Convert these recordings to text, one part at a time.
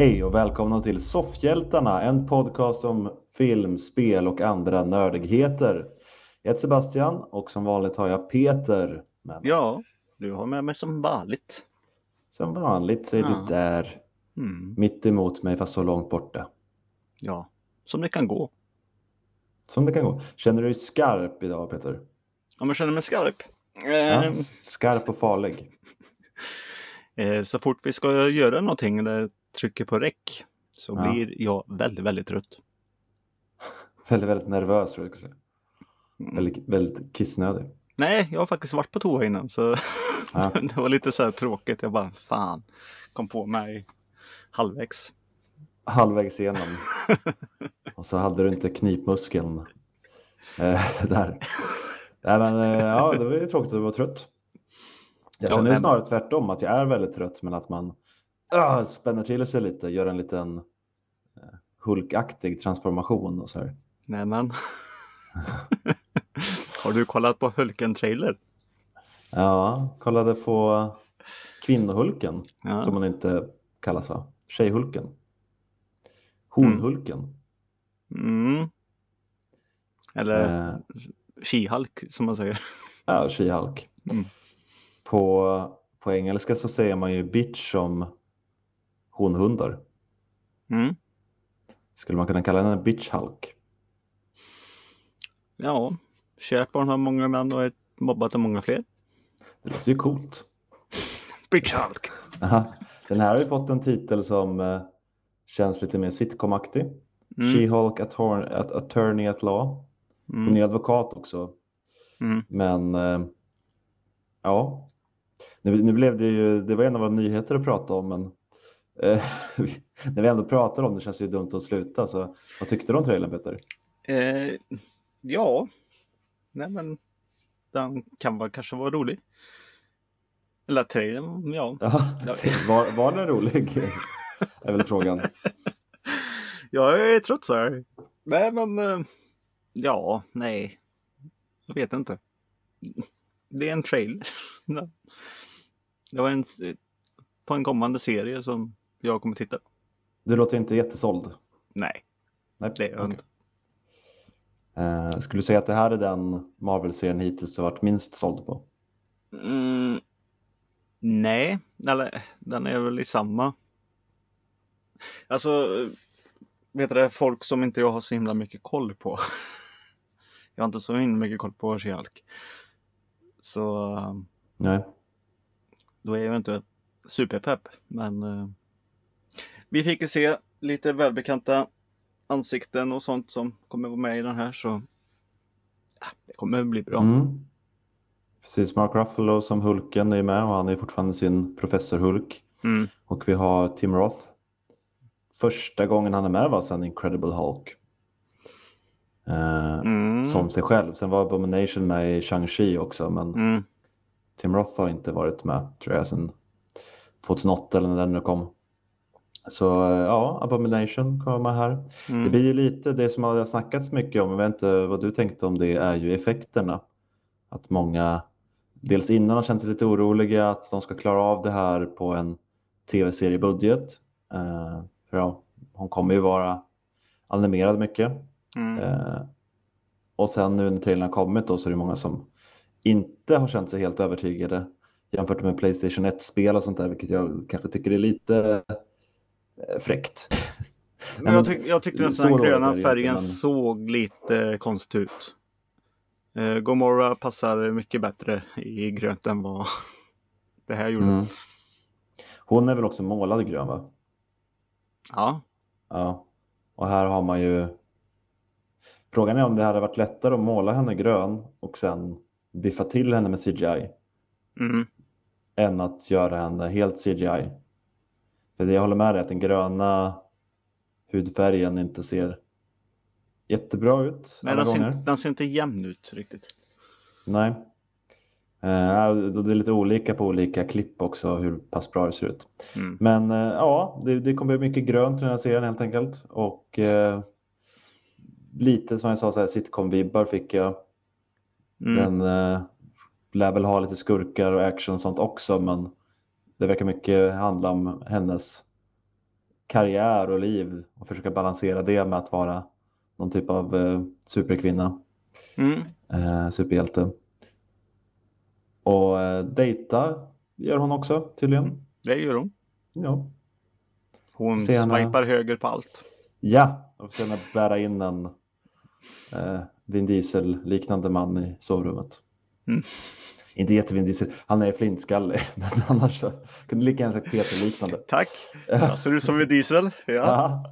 Hej och välkomna till Soffhjältarna, en podcast om film, spel och andra nördigheter. Jag heter Sebastian och som vanligt har jag Peter med mig. Ja, du har med mig som vanligt. Som vanligt så är Ja. du där, Mm. mitt emot mig fast så långt borta. Ja, som det kan gå. Som det kan gå. Känner du dig skarp idag Peter? Om jag känner mig skarp. Ja, Eh, s- skarp och farlig. eh, så fort vi ska göra någonting eller trycker på räck så Ja. blir jag väldigt, väldigt trött. Väldigt, väldigt nervös tror jag säga. Mm. Väldigt, väldigt kissnödig. Nej, jag har faktiskt varit på toa innan så Ja. det var lite så här tråkigt. Jag bara, fan, kom på mig halvvägs. Halvvägs igenom. Och så hade du inte knipmuskeln eh, där. Nej, men, eh, ja, det var ju tråkigt att du var trött. Jag Ja, känner nej, snarare tvärtom, att jag är väldigt trött, men att man ah, spänner till sig lite, gör en liten eh, Hulkaktig transformation och så här. Nej men. har du kollat på Hulken-trailer? Ja, kollade på Kvinnohulken, Ja. som hon inte kallas va? Tjejhulken. Honhulken. Mm. Eller Eh, She-Hulk som man säger. ja, She-Hulk. Mm. På, på engelska så säger man ju bitch som honhundar. Mm. Skulle man kunna kalla henne bitch Hulk? Ja, barn har många män och är mobbat av många fler. Det låter ju coolt. Bitch Hulk. Aha. Den här har ju fått en titel som eh, känns lite mer sitcomaktig. Mm. She-Hulk attor- at- Attorney at Law. Hon Mm. är advokat också. Mm. Men eh, ja, nu, nu blev det ju, det var en av våra nyheter att prata om, men eh, när vi ändå pratar om det känns det ju dumt att sluta. Så vad tyckte du om trailern Peter? Eh, ja, nej men den kan vara, kanske vara rolig. Eller trailern, ja. Var, var den rolig? är väl frågan. Jag är trött så här. Nej men, eh, ja, nej. Jag vet inte. Det är en trailer. Det var en, på en kommande serie som jag kommer titta. Du låter inte jättesåld. Nej, Nej, det är jag okej. inte. Eh, skulle du säga att det här är den Marvel-serien hittills du har varit minst såld på? Mm, nej, eller den är väl i samma. Alltså, vet du folk som inte jag har så himla mycket koll på. jag har inte så himla mycket koll på She-Hulk. Så Nej. då är jag inte superpepp. Men eh, vi fick ju se lite välbekanta ansikten och sånt som kommer vara med i den här så ja, det kommer bli bra. Mm. Precis, Mark Ruffalo som Hulken är med och han är fortfarande sin professor Hulk. Mm. Och vi har Tim Roth. Första gången han är med var sen Incredible Hulk. Eh, Mm. Som sig själv. Sen var Abomination med i Shang-Chi också men Mm. Tim Roth har inte varit med tror jag sedan 2008 eller när den nu kom. Så eh, ja, Abomination kommer här. Mm. Det blir ju lite det som har snackats mycket om, jag vet inte vad du tänkte om det, är ju effekterna. Att många, dels innan har känt sig lite oroliga att de ska klara av det här på en tv-seriebudget. Eh, för ja, hon kommer ju vara animerad mycket. Mm. Eh, och sen nu när trailern har kommit då så är det många som inte har känt sig helt övertygade jämfört med Playstation 1-spel och sånt där, vilket jag kanske tycker är lite fräckt. Men jag, tyck, jag tyckte nästan den gröna färgen men- såg lite konstigt ut. Eh, Gomorra passar mycket bättre i grönt än vad det här gjorde. Mm. Hon är väl också målad grön va? Ja, Ja. Och här har man ju Frågan är om det hade varit lättare att måla henne grön och sen biffa till henne med CGI mm. än att göra henne helt CGI. Jag håller med dig att den gröna hudfärgen inte ser jättebra ut Nej, den, ser, inte- den ser inte jämn ut riktigt. Nej. Eh, det är lite olika på olika klipp också hur pass bra det ser ut. Mm. Men eh, ja, det, det kommer bli mycket grönt i den här serien helt enkelt. Och eh, lite som jag sa, sitcom-vibbar fick jag. Mm. Den eh, lär väl ha lite skurkar och action och sånt också, men det verkar mycket handla om hennes karriär och liv och försöka balansera det med att vara någon typ av eh, superkvinna, Mm. eh, superhjälte. Och eh, dejta gör hon också tydligen. Det gör hon. Ja, Hon Se henne. swipar höger på allt. ja. och sen bära in en eh, Vin Diesel-liknande man i sovrummet. Mm. Inte jätte-Vin Diesel, han är flintskallig, men annars kunde lika gärna sagt Peter-liknande. Tack. Jag ser ut som en diesel. Ja. Ja.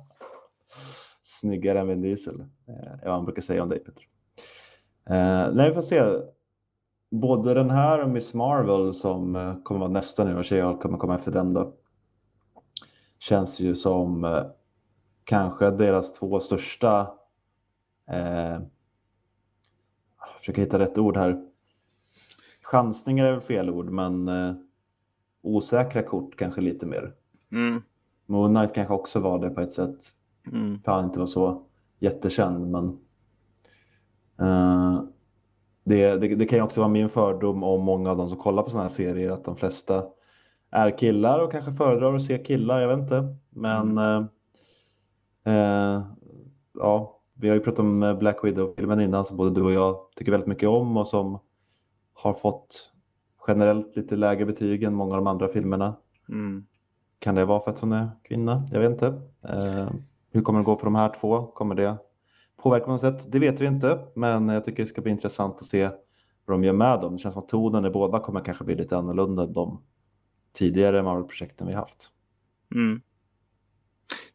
Snyggare än Vin Diesel, eh, är vad han brukar säga om dig Peter. Eh, nej, vi får se. Både den här och Miss Marvel som eh, kommer vara nästa nu och She-Hulk kommer komma efter den då. Känns ju som eh, kanske deras två största eh, jag försöker hitta rätt ord här. Chansningar är fel ord, men eh, osäkra kort kanske lite mer. Mm. Moon Knight kanske också var det på ett sätt. Mm. För han inte var så jättekänd. Men eh, det, det, det kan ju också vara min fördom om många av de som kollar på sådana här serier att de flesta är killar och kanske föredrar att se killar. Jag vet inte. Men eh, eh, ja, vi har ju pratat om Black Widow-filmen innan som både du och jag tycker väldigt mycket om och som har fått generellt lite lägre betyg än många av de andra filmerna. Mm. Kan det vara för att hon är kvinna? Jag vet inte. Eh, hur kommer det gå för de här två? Kommer det påverka på något sätt? Det vet vi inte, men jag tycker det ska bli intressant att se vad de gör med dem. Det känns som att tonen i båda kommer kanske bli lite annorlunda än de tidigare Marvel-projekten vi haft. Mm.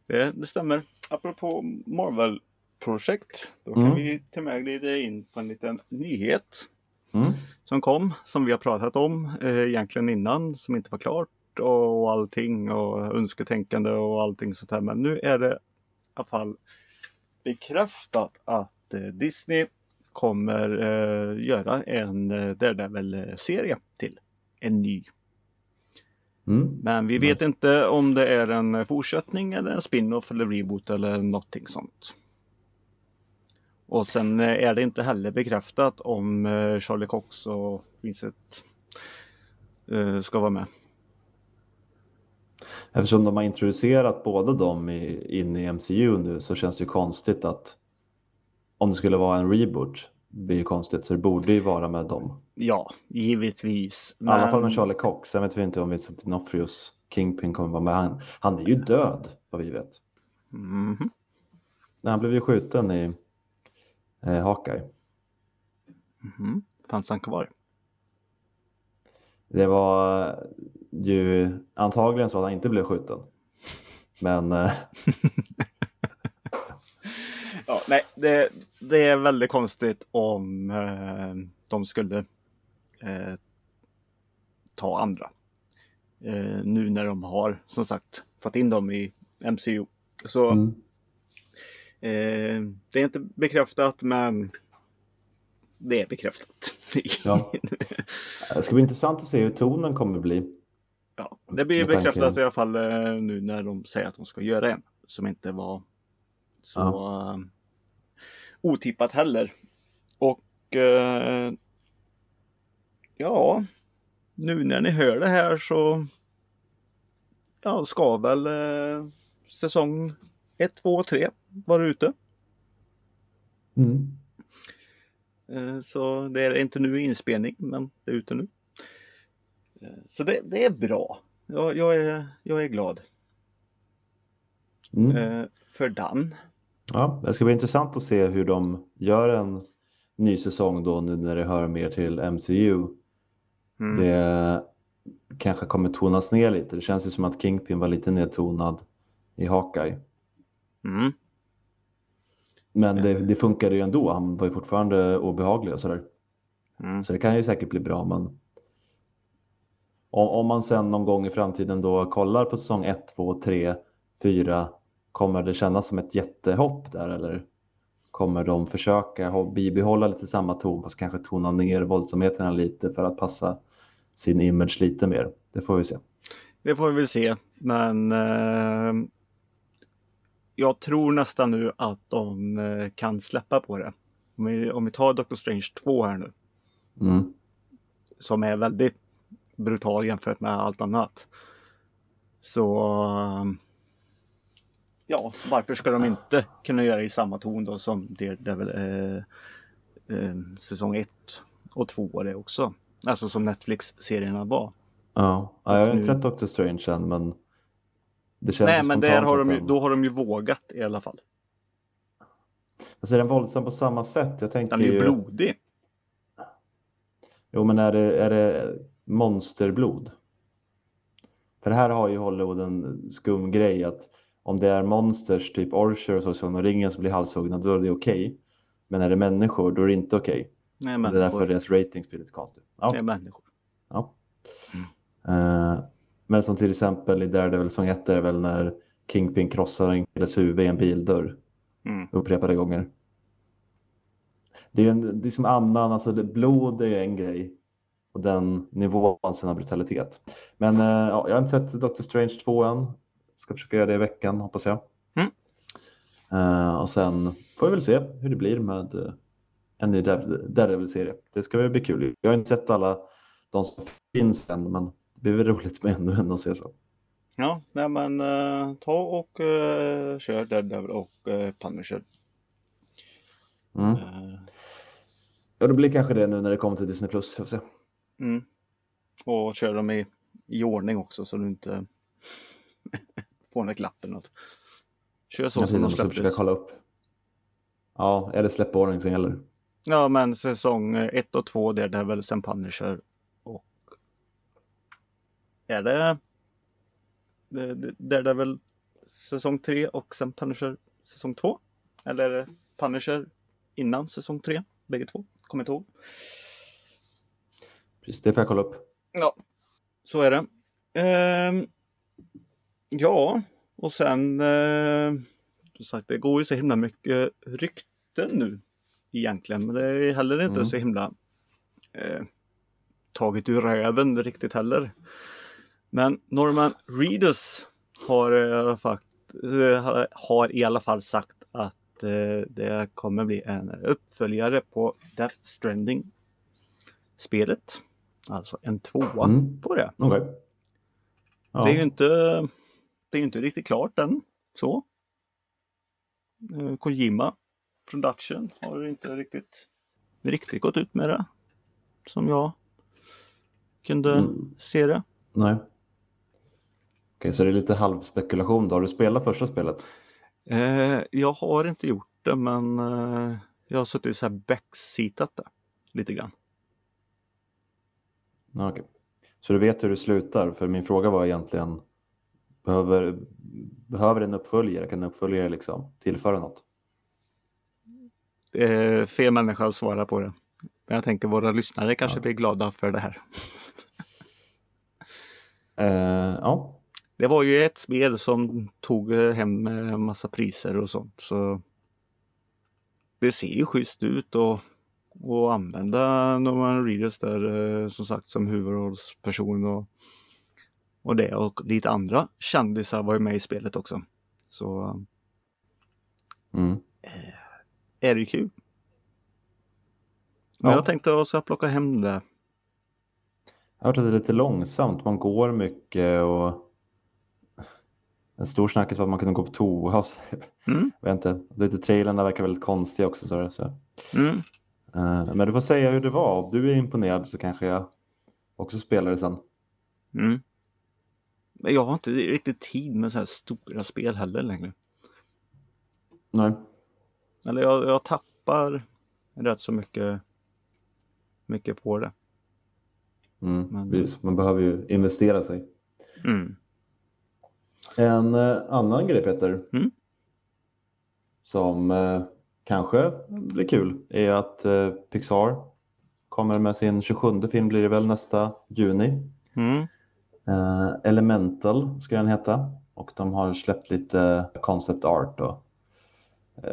Det, det stämmer. Apropå Marvel-projekt. Då kan Mm. vi till och med glida in på en liten nyhet Mm. Som kom. Som vi har pratat om eh, egentligen innan. Som inte var klart och allting och önsketänkande och allting sånt här. Men nu är det i alla fall bekräftat att eh, Disney kommer eh, göra en eh, Daredevil-serie till. En ny. Mm. Men vi vet inte om det är en fortsättning eller en spin-off eller reboot eller någonting sånt. Och sen eh, är det inte heller bekräftat om eh, Charlie Cox och Vincent eh, ska vara med. Eftersom de har introducerat båda dem in i MCU nu så känns det ju konstigt att om det skulle vara en reboot blir ju konstigt så det borde ju vara med dem. Ja, givetvis. I alla fall med Charlie Cox. Sen vet vi inte om Vincent D'Onofrios Kingpin kommer vara med. Han, han är ju död vad vi vet. Nej, han blev ju skjuten i eh, Hawkeye. Mhm. Fanns han kvar? Det var ju antagligen så att han inte blev skjuten. Men eh, Ja, nej, det, det är väldigt konstigt om eh, de skulle eh, ta andra. Eh, nu när de har som sagt fått in dem i MCU. Så mm, eh, det är inte bekräftat men det är bekräftat. Ja. det ska bli intressant att se hur tonen kommer bli. Ja, det blir bekräftat i alla fall eh, nu när de säger att de ska göra en. Som inte var så eh, otippat heller. Och eh, ja, nu när ni hör det här så ja, ska väl eh, säsong 1, 2 och 3 vara ute. Mm. Eh, så det är inte nu inspelning men det är ute nu. Eh, så det, det är bra. Jag, jag, är, jag är glad. Mm. Eh, för Dan. Ja, det ska bli intressant att se hur de gör en ny säsong då nu när det hör mer till MCU. Mm. Det kanske kommer tonas ner lite. Det känns ju som att Kingpin var lite nedtonad i Hawkeye. Mm. Men det, det funkade ju ändå. Han var ju fortfarande obehaglig och sådär. Mm. Så det kan ju säkert bli bra. Men om, om man sen någon gång i framtiden då kollar på säsong 1, 2, 3, 4. Kommer det kännas som ett jättehopp där eller? Kommer de försöka bibehålla lite samma ton fast kanske tona ner våldsamheterna lite för att passa sin image lite mer? Det får vi se. Det får vi väl se. Men eh, jag tror nästan nu att de eh, kan släppa på det. Om vi, om vi tar Doctor Strange 2 här nu. Mm. Som är väldigt brutal jämfört med allt annat. Så eh, ja, varför ska de inte kunna göra i samma ton då som Daredevil eh, eh, säsong 1 och 2 det också. Alltså som Netflix-serierna var. Ja, ja jag har inte Nu- sett Doctor Strange än men Nej, men där har de ju, den- då har de ju vågat i alla fall. Alltså är den våldsam på samma sätt? Jag tänker Den är ju blodig. Jo, men är det, är det monsterblod? För här har ju Hollywood en skum grej att om det är monsters, typ Orcher och så, som de ringen som blir halshuggna, då är det okej. Men är det människor, då är det inte okej. Nej, Det är därför deras ratings blir lite konstigt. Ja. Det är människor. Ja. Mm. Eh, men som till exempel i Daredevil säsong 1 är det väl när Kingpin krossar en killes huvud i en bildörr Mm. upprepade gånger. Det är, en, det är som annan, alltså det, blod är en grej och den nivån sen av brutalitet. Men eh, ja, jag har inte sett Doctor Strange 2 än. Ska försöka göra det i veckan hoppas jag. Mm. Eh, och sen får vi väl se hur det blir med eh, en ny Dare- Daredevil-serie. Det ska väl bli kul. Jag har inte sett alla de som finns än men blir väl roligt med ännu en att se så. Ja, nej men eh, ta och uh, kör Daredevil och uh, Punisher. Mm. Eh, Ja, det blir kanske det nu när det kommer till Disney+. Plus. Jag får se. mm. Och kör dem i, i ordning också så du inte får något glapp eller något. Kör så Ja, som de jag släpptes. kolla upp. Ja, är det släppordning som gäller? Ja, men säsong 1 och 2 Daredevil, sen Punisher och är det det- det- Daredevil säsong 3 och sen Punisher säsong 2? Eller är det Punisher innan säsong 3? Bägge två? Kommer inte ihåg. Precis, det får jag kolla upp. Ja, så är det. Ehm, ja, och sen eh, som sagt, det går ju så himla mycket rykten nu egentligen, men det är heller inte Mm. så himla eh, taget ur röven riktigt heller. Men Norman Reedus har, i alla fall- har i alla fall sagt att eh, det kommer bli en uppföljare på Death Stranding spelet. Alltså en tvåa Mm. på det. Okej. Ja. Det är ju inte, det är inte riktigt klart än. Så. Eh, Kojima Production har inte riktigt, riktigt gått ut med det. Som jag kunde Mm. se det. Nej. Okej, så det är lite halvspekulation då. Har du spelat första spelet? Eh, jag har inte gjort det men eh, jag har suttit så här backseatat det lite grann. Okej. Så du vet hur det slutar? För min fråga var egentligen Behöver, behöver en uppföljare? Kan en uppföljare liksom tillföra något? Eh, fel människa att svara på det. Men jag tänker våra lyssnare kanske Ja. blir glada för det här. Eh, ja, Det var ju ett spel som tog eh, hem eh, massa priser och sånt så det ser ju schysst ut och, och använda Norman Reedus där eh, som sagt som huvudrollsperson och, och det och lite andra kändisar var ju med i spelet också. Så mm. är det ju kul. Men Ja. jag tänkte ska plocka hem det. Jag att det är lite långsamt. Man går mycket och en stor snackis var att man kunde gå på toa. och så. Mm. Jag vet inte. Lite trailerna verkar väldigt konstiga också. Så, så. Mm. Eh, Men du får säga hur det var. Om du är imponerad så kanske jag också spelar det sen. Mm. Men jag har inte riktigt tid med så här stora spel heller längre. Nej. Eller jag, jag tappar rätt så mycket, mycket på det. Mm. Men-. Man behöver ju investera sig. Mm. En eh, annan grej Peter. Mm. Som eh, kanske blir kul är att eh, Pixar kommer med sin 27 film blir det väl nästa juni. Mm. Elemental ska den heta och de har släppt lite concept art och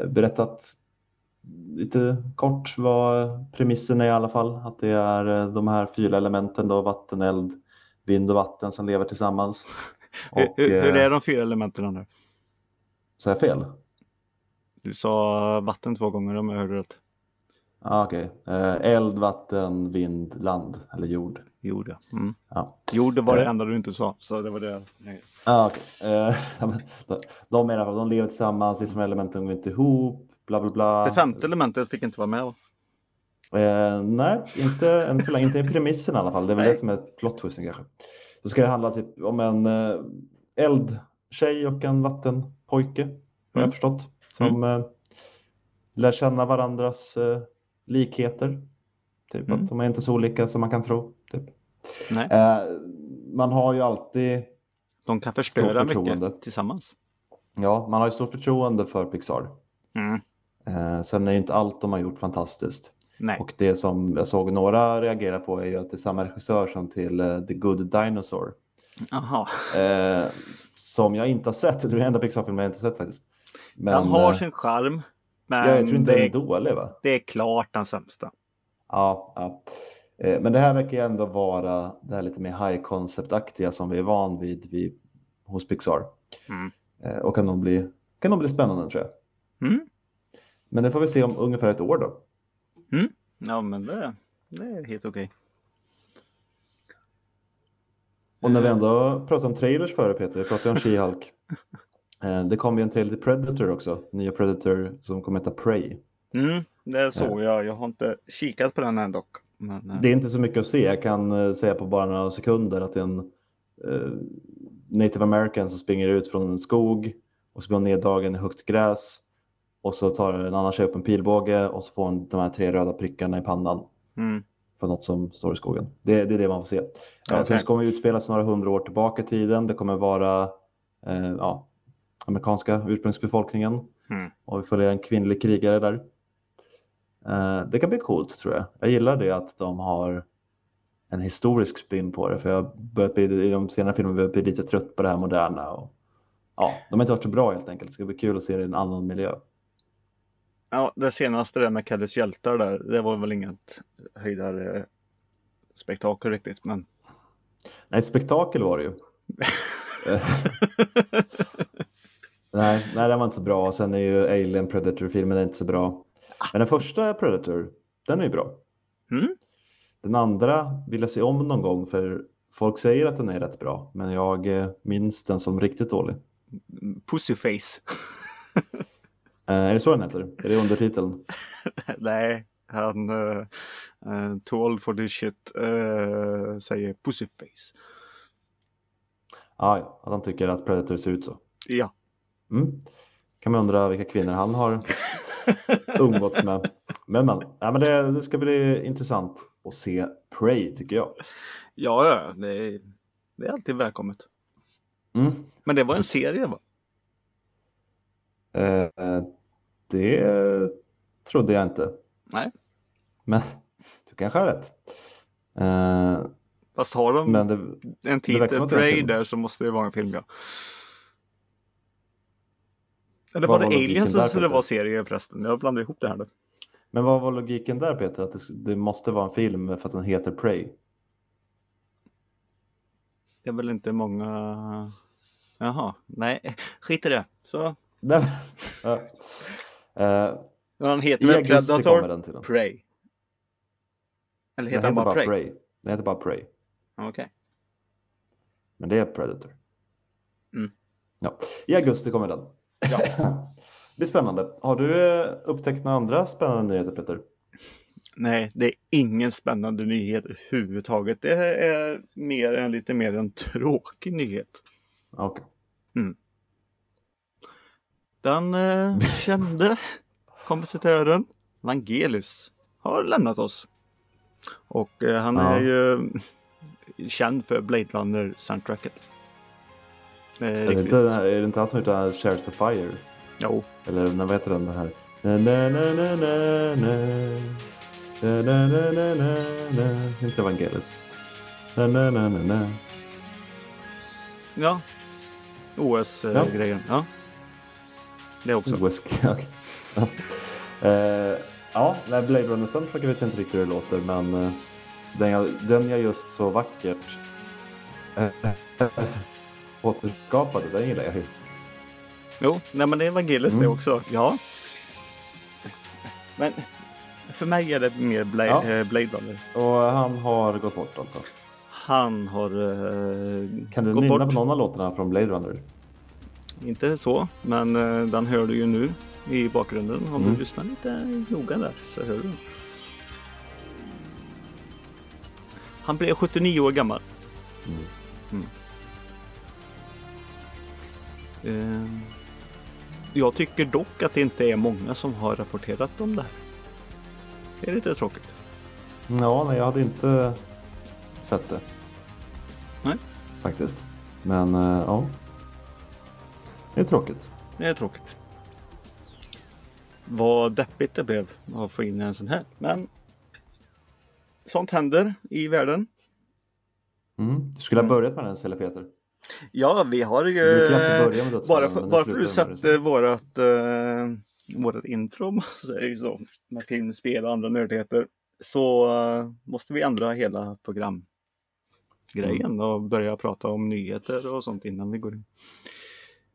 berättat lite kort vad premissen är i alla fall. Att det är de här fyra elementen då, vatten, eld, vind och vatten som lever tillsammans. Hur, Och, hur, hur eh, är de fyra elementen nu? Så jag fel? Du sa vatten två gånger om jag hörde rätt. Ah, Okej. Eh, eld, vatten, vind, land eller jord. Jo, det. Mm. Ja. Jo, det var det Eh. enda du inte sa. Så det var det. Nej. Ah, okej. Eh, ja, de, de, fall- de lever tillsammans, vissa elementen går inte ihop, bla bla bla. Det femte elementet fick inte vara med. va? Eh, nej, inte än så länge. Inte i premissen i alla fall. Det är väl Nej. det som är plot twisten kanske. Så ska det handla typ om en eh, eldtjej och en vattenpojke, har jag Mm. förstått. Som eh, lär känna varandras eh, likheter. Typ Mm. att de är inte så olika som man kan tro. Typ. Nej. Eh, man har ju alltid, De kan förstöra mycket tillsammans. ja, man har ju stort förtroende för Pixar. Mm. Eh, sen är ju inte allt de har gjort fantastiskt. Nej. Och det som jag såg några reagera på är ju att det är samma regissör som till eh, The Good Dinosaur. Jaha. Eh, som jag inte har sett. Det är den enda Pixar-filmen jag inte har sett faktiskt. Men Den har eh, sin charm. Men ja, jag tror inte det, den är, är dålig va? det är klart den sämsta. Ja, ja. Eh, men det här verkar ju ändå vara det här lite mer high concept-aktiga som vi är van vid, vid hos Pixar. Mm. Eh, och kan nog, bli, kan nog bli spännande tror jag. Mm. Men det får vi se om ungefär ett år då. Ja, men det, det är helt okej. Och när vi Mm. ändå pratar om trailers före Peter, vi pratade om She-Hulk. Eh, Det kom ju en trailer till Predator också, nya Predator som kommer heta Prey. Mm, det såg jag. Jag har inte kikat på den än dock. Men, eh, Det är inte så mycket att se, jag kan eh, säga på bara några sekunder att det är en eh, native american som springer ut från en skog och så blir hon neddragen i högt gräs och så tar en annan tjej upp en pilbåge och så får hon de här tre röda prickarna i pannan mm, för något som står i skogen. Det, det är det man får se. Eh, Så okej. det kommer utspelas några hundra år tillbaka i tiden. Det kommer vara eh, ja, amerikanska ursprungsbefolkningen mm. och vi följer en kvinnlig krigare där. Eh, det kan bli coolt tror jag. Jag gillar det att de har en historisk spin på det för jag börjat bli, i de senare filmerna börjat bli lite trött på det här moderna. Och, ja, de har inte varit så bra helt enkelt. Det ska bli kul att se det i en annan miljö. Ja, det senaste där med Kalles hjältar där, det var väl inget höjdare spektakel riktigt, men Nej, spektakel var det ju. Nej, nej, den var inte så bra. Sen är ju Alien Predator-filmen inte så bra. Men den första Predator, den är ju bra. mm, Den andra vill jag se om någon gång för folk säger att den är rätt bra. Men jag eh, minns den som riktigt dålig. Pussyface. Eh, är det så den heter? Är det undertiteln? Nej, han uh, uh, too old for this shit eh, säger Pussyface. Ah, ja, att han tycker att Predator ser ut så. Ja. Mm. Kan man undra vilka kvinnor han har umgåtts med. Men, men, ja, men det, det ska bli intressant att se Prey tycker jag. Ja, ja, det är, det är alltid välkommet. Mm. Men det var en serie va? Eh, det trodde jag inte. Nej. Men du kanske har rätt. Eh, Fast har de men det, en titel som det Prey där så måste det vara en film ja. Eller var det var logiken Aliens där, eller det Peter? var serie förresten? Jag blandade ihop det här nu. men vad var logiken där Peter? Att det, det måste vara en film för att den heter Prey? Det är väl inte många... Jaha, nej, skit i det. Så, Nej, ja. Eh, han heter väl Predator den till den. Prey? Eller heter han bara Prey? Prey. Den heter bara Prey. Okej. Men det är Predator. Mm. Ja. I augusti kommer den. Ja. det blir spännande. Har du eh, upptäckt några andra spännande nyheter Peter? Nej, det är ingen spännande nyhet överhuvudtaget. Det är mer en lite mer en tråkig nyhet. Okej. Den eh, kände kompositören Vangelis har lämnat oss. Och eh, han Ja. är ju känd för Blade Runner soundtracket. Eh, Är, det inte, är det inte han som heter Shares of Fire? Jo, Eller vad heter den det här? Na, na, na, na, na, na. Na, na, na, na, na, na. Inte Evangelis. Na, na, na, na, na. ja. Ja. OS-grejen. Ja. Det också. Ja. Ja, nej, Blade Runner soundtrack vet jag inte riktigt hur det låter men eh, den jag, den jag just så vackert eh, återskapade, den gillar jag ju. Jo, nej men det är Vangelis det Mm. också. Ja. Men för mig är det mer Blade, Ja. eh, Blade Runner. Och han har gått bort alltså. han har eh, Kan du nynna på någon av låtarna från Blade Runner? Inte så, men eh, den hör du ju nu i bakgrunden. Om Mm. du lyssnar lite noga där så hör du. den. Han blev 79 år gammal. Mm. Eh, jag tycker dock att det inte är många som har rapporterat om det här. Det är lite tråkigt. Ja, nej, jag hade inte sett det. Nej. Faktiskt. Men eh, ja. Det är tråkigt. Det är tråkigt. Vad deppigt det blev att få in en sån här. Men sånt händer i världen. Mm. Du skulle ha börjat med den istället Peter. Ja, vi har ju... Dödsfallen, bara för, bara det för att du satte vårat, uh, vårat intro, om man säger så, med film, spel och andra nördigheter, så eh, måste vi ändra hela programgrejen Mm. och börja prata om nyheter och sånt innan vi går in.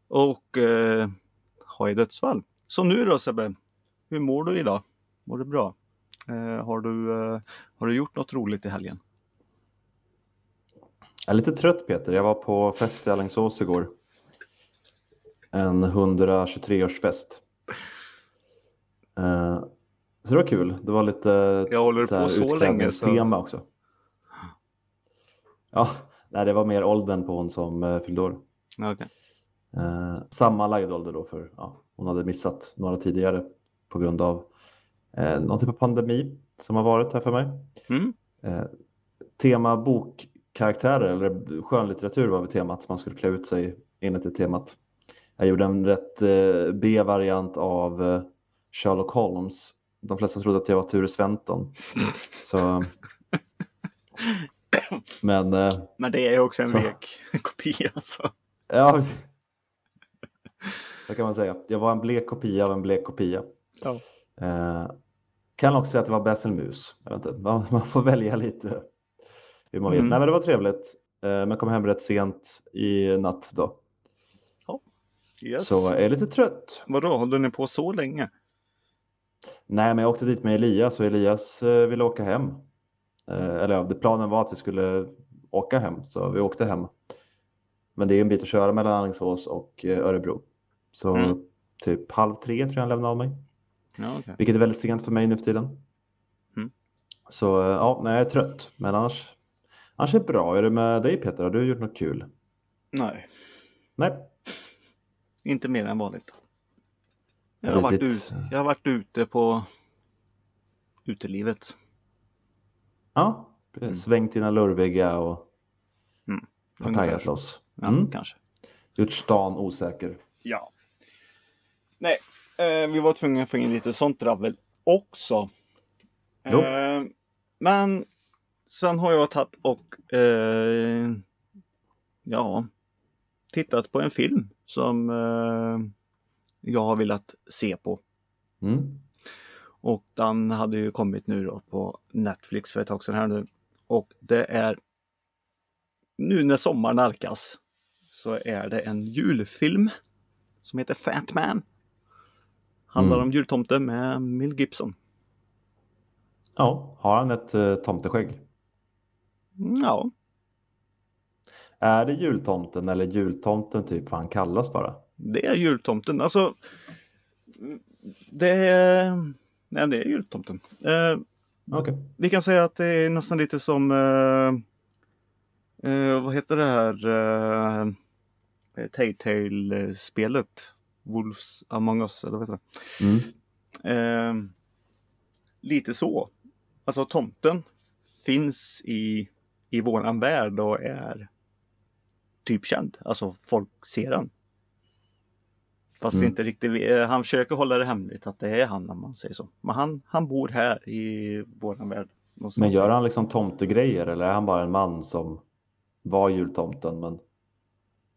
Och uh, ha i dödsfall. Så nu då Sebbe, hur mår du idag? Mår du bra? Eh, har, du, eh, har du gjort något roligt i helgen? Jag är lite trött Peter. Jag var på fest i Alingsås igår. En 123-årsfest. Eh, så det var kul. Det var lite Jag håller så här på så länge så... utklädningstema också. Ja, nej, det var mer åldern på hon som uh, fyllde år. Okej. Eh, sammanlagd ålder då för ja, hon hade missat några tidigare på grund av eh, någon typ av pandemi som har varit här för mig. Mm. Eh, tema bokkaraktärer eller skönlitteratur var väl temat som man skulle klä ut sig enligt det temat. Jag gjorde en rätt eh, B-variant av eh, Sherlock Holmes. De flesta trodde att jag var Ture Sventon. Så, men eh, Men det är också en Så. vek kopia. Så. ja, så kan man säga. Jag var en blek kopia av en blek kopia. Ja. Eh, kan också säga att det var Basil Mus. Jag vet inte, man, man får välja lite hur man vill. Mm. Nej, men det var trevligt. Eh, men kom hem rätt sent i natt då. Yes. Så jag är lite trött. Vadå, håller ni på så länge? Nej, men jag åkte dit med Elias och Elias eh, ville åka hem. Eh, eller ja, planen var att vi skulle åka hem, så vi åkte hem. Men det är en bit att köra mellan Alingsås och eh, Örebro. Så Mm. typ halv tre tror jag han lämnade av mig. Ja, okej. Vilket är väldigt sent för mig nu för tiden. Mm. Så eh, ja, nej, jag är trött. Men annars, annars är det bra. Är det med dig Peter? Har du gjort något kul? Nej, Nej. inte mer än vanligt. Jag har, varit ut, jag har varit ute på utelivet. Ja, Mm. svängt dina lurviga och partajat så. loss. Ja, Mm. kanske. Gjort stan osäker. Ja. Nej, eh, vi var tvungna att få in lite sånt dravel också. Jo. Eh, men sen har jag tagit och eh, ja, tittat på en film som eh, jag har velat se på. Mm. Och den hade ju kommit nu då på Netflix för ett tag sedan här nu. Och det är nu när sommaren nalkas så är det en julfilm som heter Fat Man. Handlar Mm. om jultomte med Mel Gibson. Ja, har han ett uh, tomteskägg? Ja, Är det jultomten eller jultomten typ vad han kallas bara? det är jultomten. Alltså, det är, nej, det är jultomten. Eh, Okej. vi kan säga att det är nästan lite som eh, eh, vad heter det här uh, Telltale-spelet? Wolves Among Us, eller vad heter det? Mm. Eh, lite så. Alltså tomten finns i, i våran värld och är typ känd. Alltså folk ser han. Fast Mm. inte riktigt, eh, han försöker hålla det hemligt att det är han om man säger så. Men han, han bor här i våran värld. Men gör han liksom tomtegrejer eller är han bara en man som var jultomten men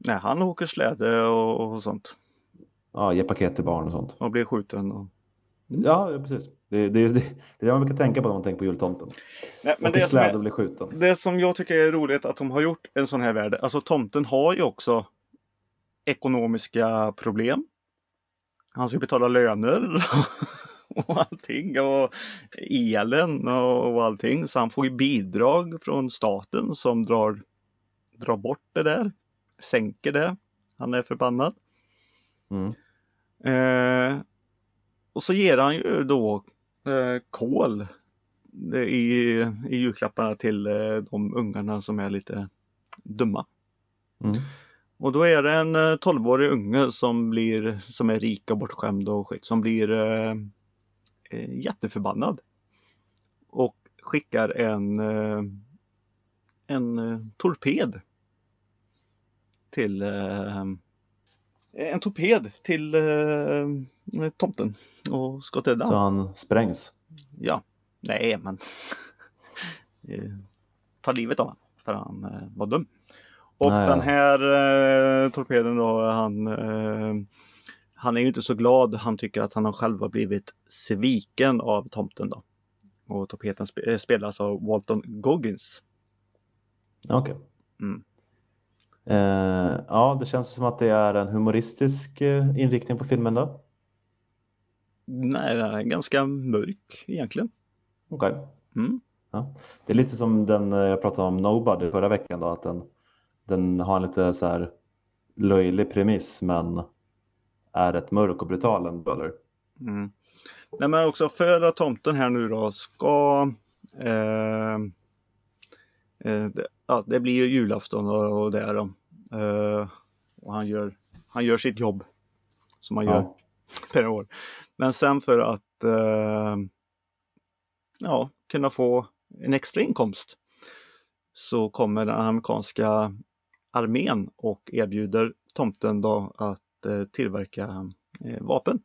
Nej, han åker släde och, och sånt. ja, ger paket till barn och sånt? Och blir skjuten. Och... Ja, ja, precis. Det, det, det, det är det man brukar tänka på när man tänker på jultomten. Nej, men det det som, är, släde och blir skjuten. det som jag tycker är roligt att de har gjort en sån här värld. Alltså tomten har ju också ekonomiska problem. Han ska betala löner och allting och elen och allting. Så han får ju bidrag från staten som drar, drar bort det där, sänker det. Han är förbannad. Mm. Eh, och så ger han ju då eh, kol i, i julklapparna till eh, de ungarna som är lite dumma. Mm. Och då är det en eh, 12-årig unge som blir som är rik och bortskämd och skit som blir eh, eh, jätteförbannad. Och skickar en eh, en eh, torped till eh, en torped till eh, tomten och ska döda Så han sprängs. Ja, nej men eh, ta livet av honom för han eh, var dum. Och Nej. den här eh, torpeden då, han, eh, han är ju inte så glad. Han tycker att han har själv blivit sviken av tomten då. Och torpeden spe- eh, spelas av Walton Goggins. Okej. Mm. Eh, ja, det känns som att det är en humoristisk eh, inriktning på filmen då. Nej, den är ganska mörk egentligen. Okej. Mm. Ja. Det är lite som den eh, jag pratade om Nobody förra veckan då, att den, den har en lite så här löjlig premiss men är rätt mörk och brutal ändå, eller? Mm. Nej men också för att tomten här nu då ska eh, eh, ja, det blir ju julafton och, och det är de. Eh, och han gör, han gör sitt jobb som han gör Ja. per år. Men sen för att eh, ja, kunna få en extra inkomst så kommer den amerikanska armén och erbjuder tomten då att eh, tillverka vapen.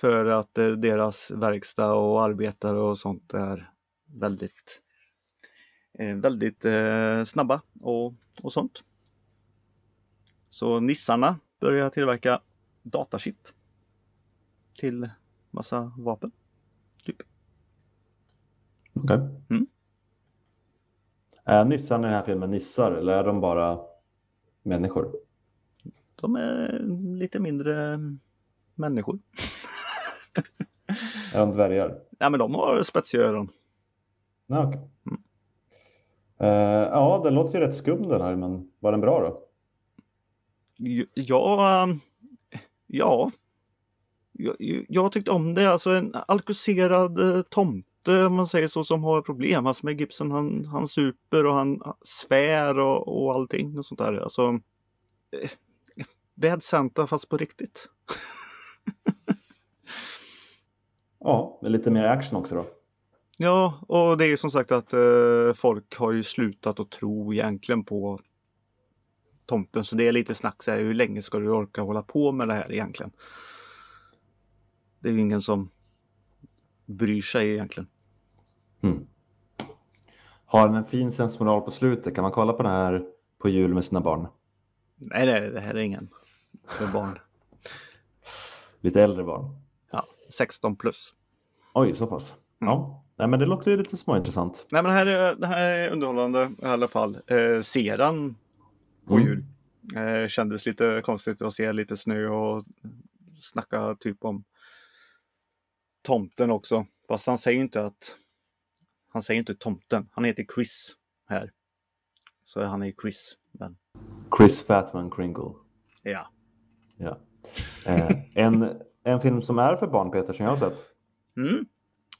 För att deras verkstad och arbetare och sånt är väldigt väldigt eh, snabba och, och sånt. Så nissarna börjar tillverka datachip till massa vapen. Typ. Okej. Mm. Är nissarna i den här filmen nissar eller är de bara människor? De är lite mindre människor. Är de dvärgar? Ja men de har spetsiga öron. Okej. Mm. Eh, ja, den låter ju rätt skum den här, men var den bra då? Ja, ähm, ja. Jag, jag tyckte om det. Alltså en alkoholiserad eh, tomte om man säger så som har problem. Alltså med Gibson han, han super och han svär och, och allting och sånt där. Alltså eh, Bad Santa fast på riktigt. Ja, med lite mer action också då. Ja, och det är ju som sagt att eh, folk har ju slutat att tro egentligen på tomten. Så det är lite snack så här, hur länge ska du orka hålla på med det här egentligen? Det är ju ingen som bryr sig egentligen. Mm. Har den en fin sensmoral på slutet? Kan man kolla på den här på jul med sina barn? Nej, nej, det här är ingen för barn. Lite äldre barn? Ja, 16 plus. Oj, så pass. Mm. Ja, Nej, men det låter ju lite småintressant. Nej, men det här är, det här är underhållande i alla fall. Eh, seran på Mm. jul. Eh, kändes lite konstigt att se lite snö och snacka typ om tomten också. Fast han säger inte att han säger inte tomten. Han heter Chris här. Så han är Chris. Men Chris Fatman Kringle. ja. Ja. Eh, en, en film som är för barn, Peter, som jag har sett. Mm.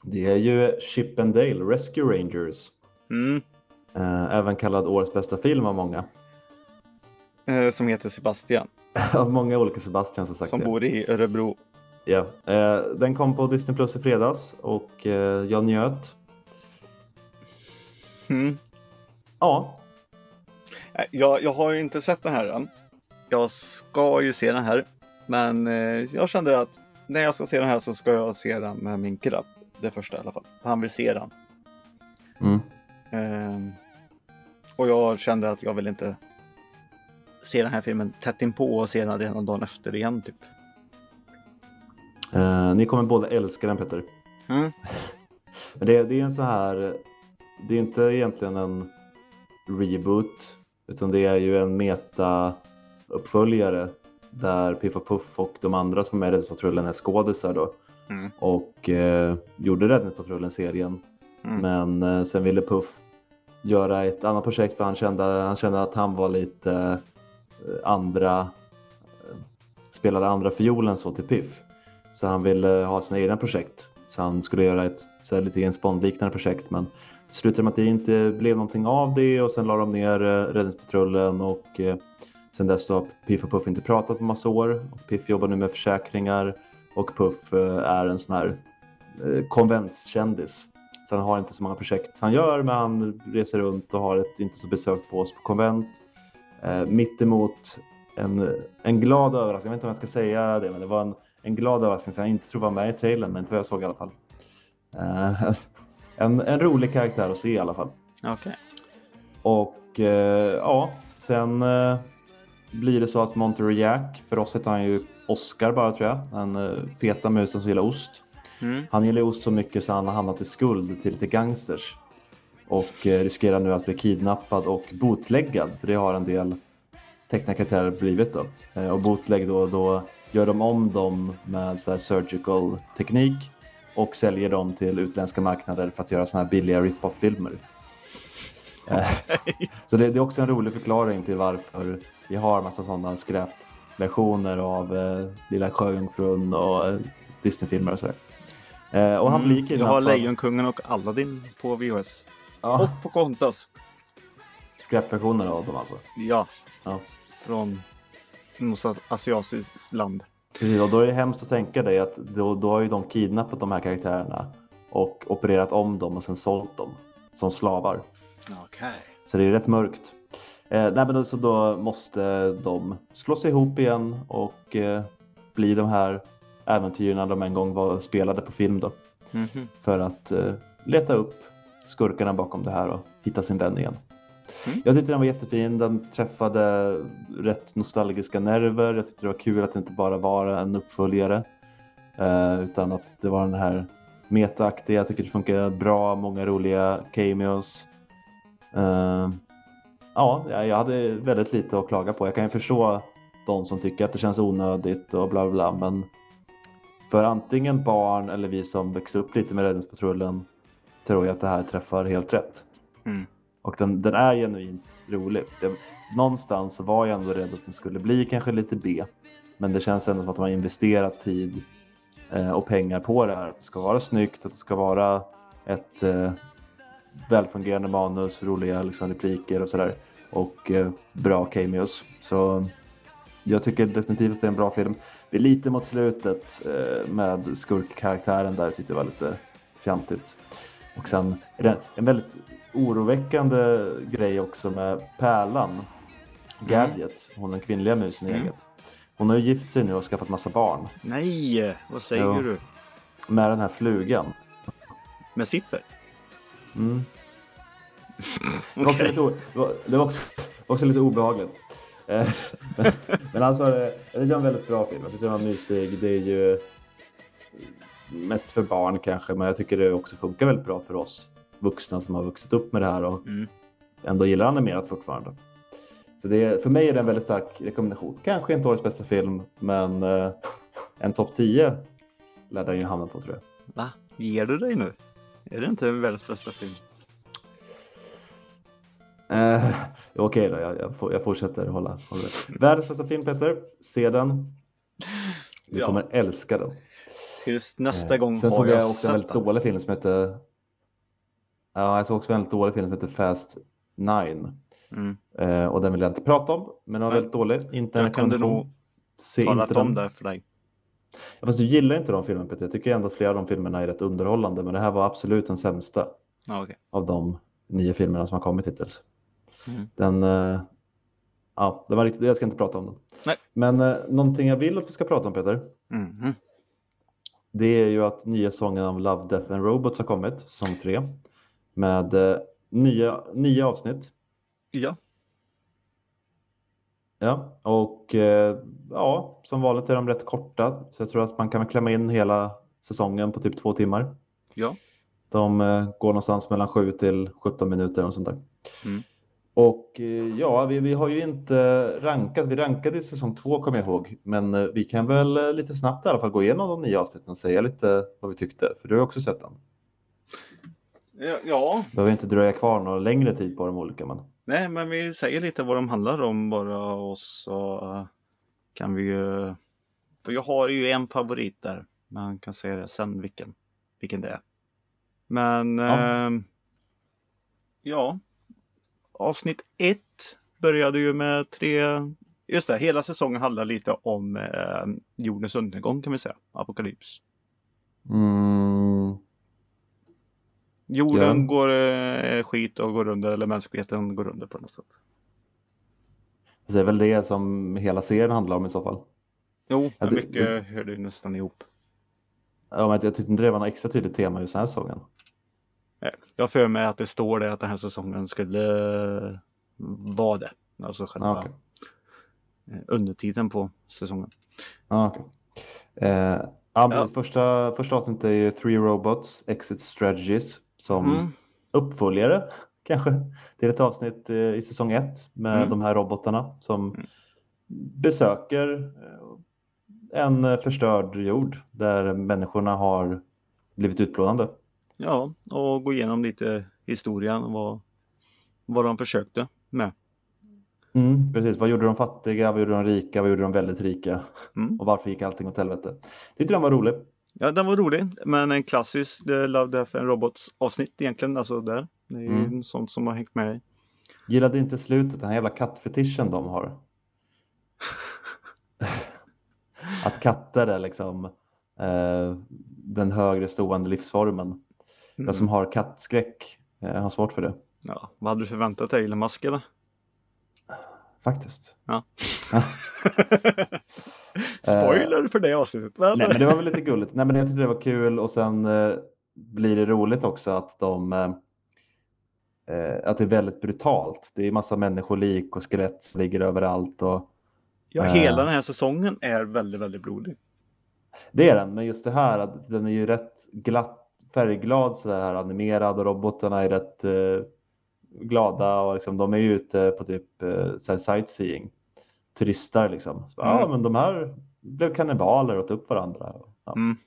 Det är ju Chip and Dale, Rescue Rangers. Mm. Eh, även kallad årets bästa film av många. Eh, som heter Sebastian. Av många olika Sebastians har sagt Som det. bor i Örebro. Ja. Eh, den kom på Disney Plus i fredags och jag njöt. Mm. Ja, Jag, jag har ju inte sett den här än. Jag ska ju se den här. Men jag kände att när jag ska se den här så ska jag se den med min grabb. Det första i alla fall. Han vill se den. mm. Ehm, och jag kände att jag vill inte se den här filmen tätt inpå och se den redan dagen efter igen typ. Eh, ni kommer båda älska den Peter. Mm. Men det, det är en så här, det är inte egentligen en reboot utan det är ju en meta-uppföljare där Piff och Puff och de andra som är i Räddningspatrullen är skådisar då. Mm. och eh, gjorde Räddningspatrullen-serien. Mm. Men eh, sen ville Puff göra ett annat projekt för han kände, han kände att han var lite eh, andra, eh, spelade andra fiolen så till Piff. Så han ville ha sina egna projekt. Så han skulle göra ett så här, lite James Bond-liknande projekt men det slutade med att det inte blev någonting av det och sen la de ner eh, Räddningspatrullen och eh, sen dess har Piff och Puff inte pratat på massa år. Och Piff jobbar nu med försäkringar och Puff eh, är en sån här eh, konventskändis. Så han har inte så många projekt han gör men han reser runt och har ett inte så besökt på oss på konvent. Eh, mittemot en, en glad överraskning, jag vet inte om jag ska säga det men det var en, en glad överraskning som jag inte tror var med i trailern men inte vad jag såg i alla fall. Eh, en, en rolig karaktär att se i alla fall. Okej. Och eh, ja, sen eh, blir det så att Monterey Jack, för oss heter han ju Oscar bara tror jag, den eh, feta musen som gillar ost. Mm. Han gillar ost så mycket så han har hamnat i skuld till lite gangsters. Och eh, riskerar nu att bli kidnappad och botläggad, för det har en del tecknade karaktärer blivit då. Eh, och botlägg då, då gör de om dem med så här surgical teknik och säljer dem till utländska marknader för att göra såna här billiga rip-off-filmer. Så det, det är också en rolig förklaring till varför vi har massa sådana skräpversioner av eh, Lilla Sjöjungfrun och eh, Disney-filmer och sådär. Eh, och han Mm, blir kidnappad. har Lejonkungen och Aladdin på VHS. Ja, Och på Kontas. skräpversioner av dem alltså. Ja. Ja. Från något asiatiskt land. Precis, och då är det hemskt att tänka dig att då, då har ju de kidnappat de här karaktärerna och opererat om dem och sen sålt dem som slavar. Okej. Så det är rätt mörkt. Eh, nej, men då, så då måste de slå sig ihop igen och eh, bli de här äventyren de en gång var spelade på film då. Mhm. För att eh, leta upp skurkarna bakom det här och hitta sin vän igen. Mm. Jag tyckte den var jättefin. Den träffade rätt nostalgiska nerver. Jag tyckte det var kul att det inte bara var en uppföljare. Eh, utan att det var den här metaaktiga. Jag tycker det funkar bra. Många roliga cameos. Eh, ja, jag hade väldigt lite att klaga på. Jag kan ju förstå de som tycker att det känns onödigt och bla bla. men för antingen barn eller vi som växte upp lite med Räddningspatrullen tror jag att det här träffar helt rätt. Mm. Och den, den är genuint rolig. Det, någonstans var jag ändå rädd att den skulle bli kanske lite B. Men det känns ändå som att de har investerat tid eh, och pengar på det här. Att det ska vara snyggt, att det ska vara ett eh, välfungerande manus, roliga liksom, repliker och sådär. Och eh, bra cameos. Så jag tycker definitivt att det är en bra film. Det är lite mot slutet eh, med skurkkaraktären där tyckte jag var lite fjantigt. Och sen är det en väldigt oroväckande grej också med Pärlan. Gadget, hon den kvinnliga musen i Mm. gänget. Hon har ju gift sig nu och skaffat massa barn Nej, vad säger Ja. du? med den här flugan. Med Zipper? Mm. Det var lite, det var- var också, också lite obehagligt. Eh, men- Men alltså, det är en väldigt bra film. Jag tycker den var mysig. Det är ju mest för barn kanske, men jag tycker det också funkar väldigt bra för oss vuxna som har vuxit upp med det här och Mm. ändå gillar animerat fortfarande. Så det för mig är det en väldigt stark rekommendation. Kanske inte årets bästa film, men eh, en topp 10 lär den ju hamna på tror jag. Va? Ger du dig nu? Är det inte världens bästa film? Eh, Okej då, jag, jag, jag fortsätter hålla, hålla. Världens bästa film Peter, se den. Du Ja. kommer älska den. Tills nästa Eh, gång Sen såg jag, jag också en väldigt den. dålig film som heter Ja, jag såg också en väldigt dålig film som heter Fast Nine. Mm. Eh, och den vill jag inte prata om, men den var Nej. väldigt dålig. Inte en Jag rekommendation. nog Se inte om den. det för dig. Ja, Fast du gillar inte de filmerna Peter. Jag tycker ändå att flera av de filmerna är rätt underhållande. Men det här var absolut den sämsta Ja, okej. av de nio filmerna som har kommit hittills. Mm. Den, eh, ja, det var riktigt, jag ska inte prata om den. Nej. Men eh, någonting jag vill att vi ska prata om Peter. Mhm. Det är ju att nya sången av Love, Death and Robots har kommit, säsong tre. Med eh, nya, nio avsnitt. Ja. Ja, och eh, ja, som vanligt är de rätt korta. Så jag tror att man kan klämma in hela säsongen på typ två timmar. Ja. De eh, går någonstans mellan 7 till 17 minuter och sånt där. Mm. Och eh, ja, vi, vi har ju inte rankat. Vi rankade i säsong två kommer jag ihåg. Men vi kan väl lite snabbt i alla fall gå igenom de nio avsnitten och säga lite vad vi tyckte. För du har också sett den. Ja, ja. Behöver inte dröja kvar någon längre tid på de olika. Men... nej, men vi säger lite vad de handlar om bara och så eh, kan vi ju... För jag har ju en favorit där. Man kan säga det sen vilken, vilken det är. Men Ja. ja. ja. Avsnitt ett började ju med tre... Just det, hela säsongen handlar lite om eh, jordens undergång kan vi säga. Apokalyps. Mm, Jorden Ja. går eh, skit och går under, eller mänskligheten går under på något sätt. det är väl det som hela serien handlar om i så fall. Jo, Ja, men det- mycket det- hörde ju nästan ihop. Ja, men jag tyckte inte det var något extra tydligt tema just den här säsongen. Jag för mig att det står det att den här säsongen skulle eh, vara det. Alltså själva Ja, okej. eh, undertiteln på säsongen. Ja, okej. Eh, Ja. Första, första avsnittet är ju Three Robots Exit Strategies som Mm. uppföljare kanske till ett avsnitt eh, i säsong ett med Mm. de här robotarna som Mm. besöker eh, en förstörd jord där människorna har blivit utplånade. Ja, och gå igenom lite historien och vad, vad de försökte med. Mm, precis, vad gjorde de fattiga, vad gjorde de rika, vad gjorde de väldigt rika Mm. och varför gick allting åt helvete? Tyckte den var rolig. Ja, den var rolig, men en klassisk Love, Death and Robots avsnitt egentligen. Alltså där. Det är ju Mm. sånt som har hängt med. Gillade inte slutet, den här jävla kattfetischen de har. Att katter är liksom eh, den högre stående livsformen. Jag som har kattskräck eh, har svårt för det. Ja, vad hade du förväntat dig? Elon Musk eller? Faktiskt. Ja. Spoiler för det avsnittet. Men... Nej men det var väl lite gulligt. Nej men jag tyckte det var kul och sen eh, blir det roligt också att de eh, eh, att det är väldigt brutalt. Det är massa människolik och skelett som ligger överallt och Ja, Eh. hela den här säsongen är väldigt, väldigt blodig. Det är den, men just det här att den är ju rätt glatt, färgglad så här animerad och robotarna är rätt eh, glada och liksom, de är ju ute på typ eh, så här sightseeing. Turistar liksom. Så, Ja, Mm. men de här blev kannibaler och åt upp varandra. Ja. Mm.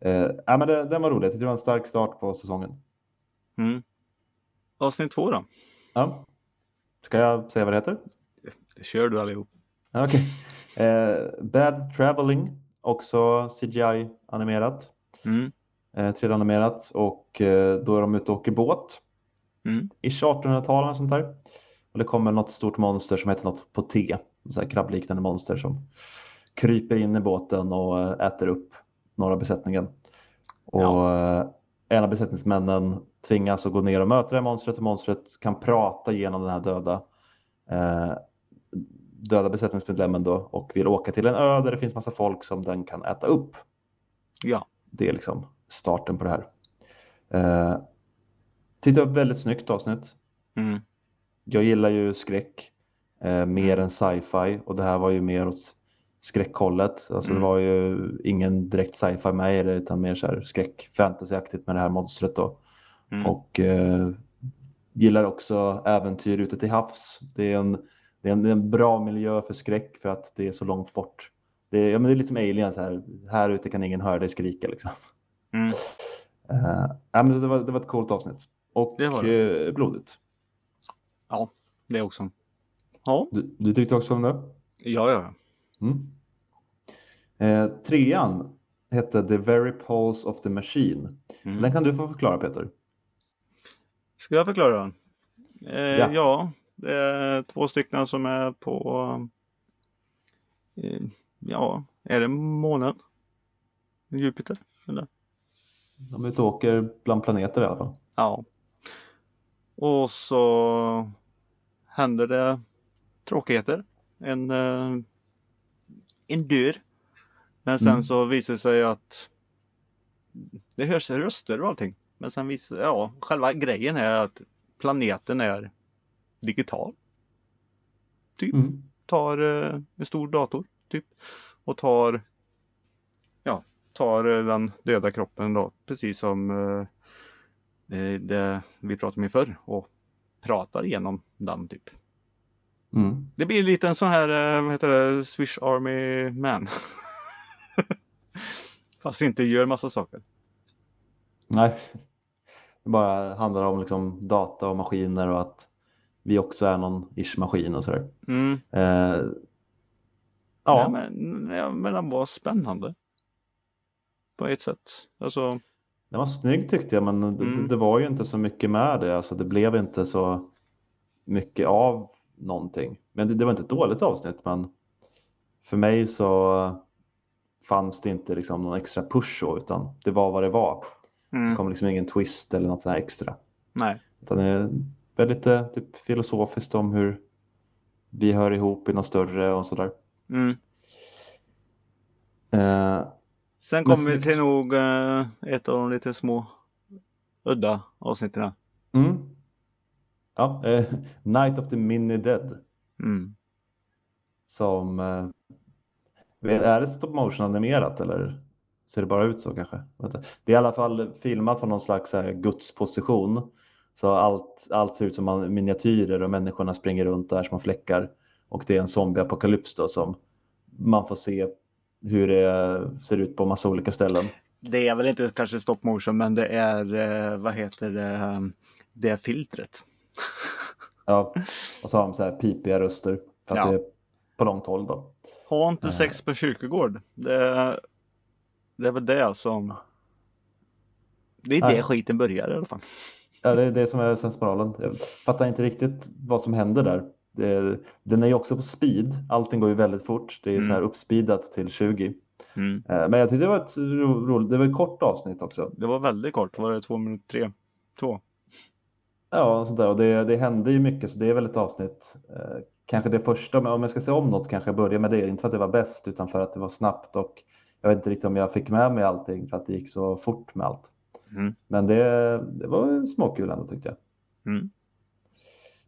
Eh, ja, men det, den var rolig. Jag tyckte det var en stark start på säsongen. Mm. Avsnitt två då? Ja. Ska jag säga vad det heter? Det kör du allihop. Ja, Okej. Eh, Bad Traveling, också CGI-animerat. Mm. eh, 3D-animerat och eh, då är de ute och åker båt. Mm. Ish 1800-talet och sånt där. Och det kommer något stort monster som heter något på T. Så här krabbliknande monster som kryper in i båten och eh, äter upp några av besättningen. Och eh, en av besättningsmännen tvingas att gå ner och möta det här monstret och monstret kan prata genom den här döda eh, döda besättningsmedlemmen då och vill åka till en ö där det finns massa folk som den kan äta upp Ja. det är liksom starten på det här. Eh, var ett väldigt snyggt avsnitt. Mm. Jag gillar ju skräck eh, mer än sci-fi och det här var ju mer åt skräckhållet. Alltså Mm. det var ju ingen direkt sci-fi med i det utan mer så här skräck fantasyaktigt med det här monstret då. Mm. Och eh, gillar också äventyr ute till havs. Det är, en, det, är en, det är en bra miljö för skräck för att det är så långt bort. Det är, ja, men det är lite som aliens här. Här ute kan ingen höra dig skrika liksom. Mm. Uh, ja, men det, var, det var ett coolt avsnitt. Och Det var eh, blodigt. Ja, det också. Ja, Du, du tyckte också om det? ja, ja. Mm. Eh, trean hette The Very Pulse of the Machine. Mm. Den kan du få förklara Peter. Ska jag förklara den? Eh, Ja. ja. det är två stycken som är på... Eh, ja, är det månen? Jupiter? Eller? De är ute och åker bland planeter i alla fall. Ja. Och så händer det tråkigheter. En, eh, en dör. Men sen Mm. så visar det sig att det hörs röster och allting. Men sen visar ja, själva grejen är att planeten är digital. Typ Mm. tar eh, en stor dator typ och tar ja, tar eh, den döda kroppen då precis som eh, det vi pratade om i förr och pratar igenom den typ. Mm. Det blir lite en sån här, eh, vad heter det, Swish Army Man. Fast inte gör massa saker. Nej, det bara handlar om liksom data och maskiner och att vi också är någon ish maskin och sådär. Mm. Eh, Ja. ja, men, men den var spännande. På ett sätt. Alltså, den var snygg tyckte jag men det, Mm. det var ju inte så mycket med det. Alltså, det blev inte så mycket av någonting. Men det, det var inte ett dåligt avsnitt men för mig så fanns det inte liksom någon extra push så, utan det var vad det var. Det mm, kom liksom ingen twist eller något sånt här extra. nej. Utan det är väldigt eh, typ, filosofiskt om hur vi hör ihop i något större och sådär. Mm. Eh, Sen kommer vi till nog eh, ett av de lite små udda avsnitten. mm. Ja, eh, Night of the Mini Dead Mm. som eh, är det stop motion animerat eller ser det bara ut så kanske? Det är i alla fall filmat från någon slags här, gudsposition. Så allt, allt ser ut som miniatyrer och människorna springer runt och är små fläckar. Och det är en zombieapokalyps då som man får se hur det ser ut på massa olika ställen. Det är väl inte kanske stop motion men det är, eh, vad heter det, eh, det filtret. Ja, och så har de så här pipiga röster för att Ja. det är på långt håll då. Ha inte Eh. sex på kyrkogård. Det, det är väl det som... Det är Nej. det skiten börjar i alla fall. Ja, det är det som är sensmoralen. Jag fattar inte riktigt vad som händer där. Det, den är ju också på speed. Allting går ju väldigt fort. Det är Mm. så här uppspeedat till 20. Mm. Eh, Men jag tyckte det var ett ro, roligt, det var ett kort avsnitt också. Det var väldigt kort. Var det två minuter? Tre? Två? Ja, och sånt där. Och det, det hände ju mycket så det är väl ett avsnitt. Eh, kanske det första, men om jag ska se om något kanske jag börjar med det. Inte för att det var bäst utan för att det var snabbt och jag vet inte riktigt om jag fick med mig allting för att det gick så fort med allt. Mm. Men det, det var småkul ändå tyckte jag. Mm.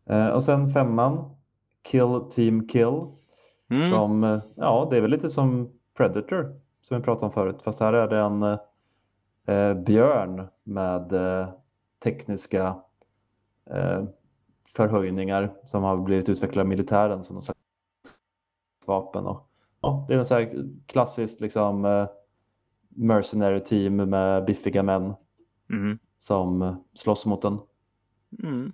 Eh, och sen femman, Kill Team Kill. Mm. Som, eh, ja, det är väl lite som Predator som vi pratade om förut. Fast här är det en eh, björn med tekniska förhöjningar som har blivit utvecklade av militären som någon slags vapen. Och, ja, det är en så här klassiskt liksom, eh, mercenary team med biffiga män Mm. som eh, slåss mot en. Mm.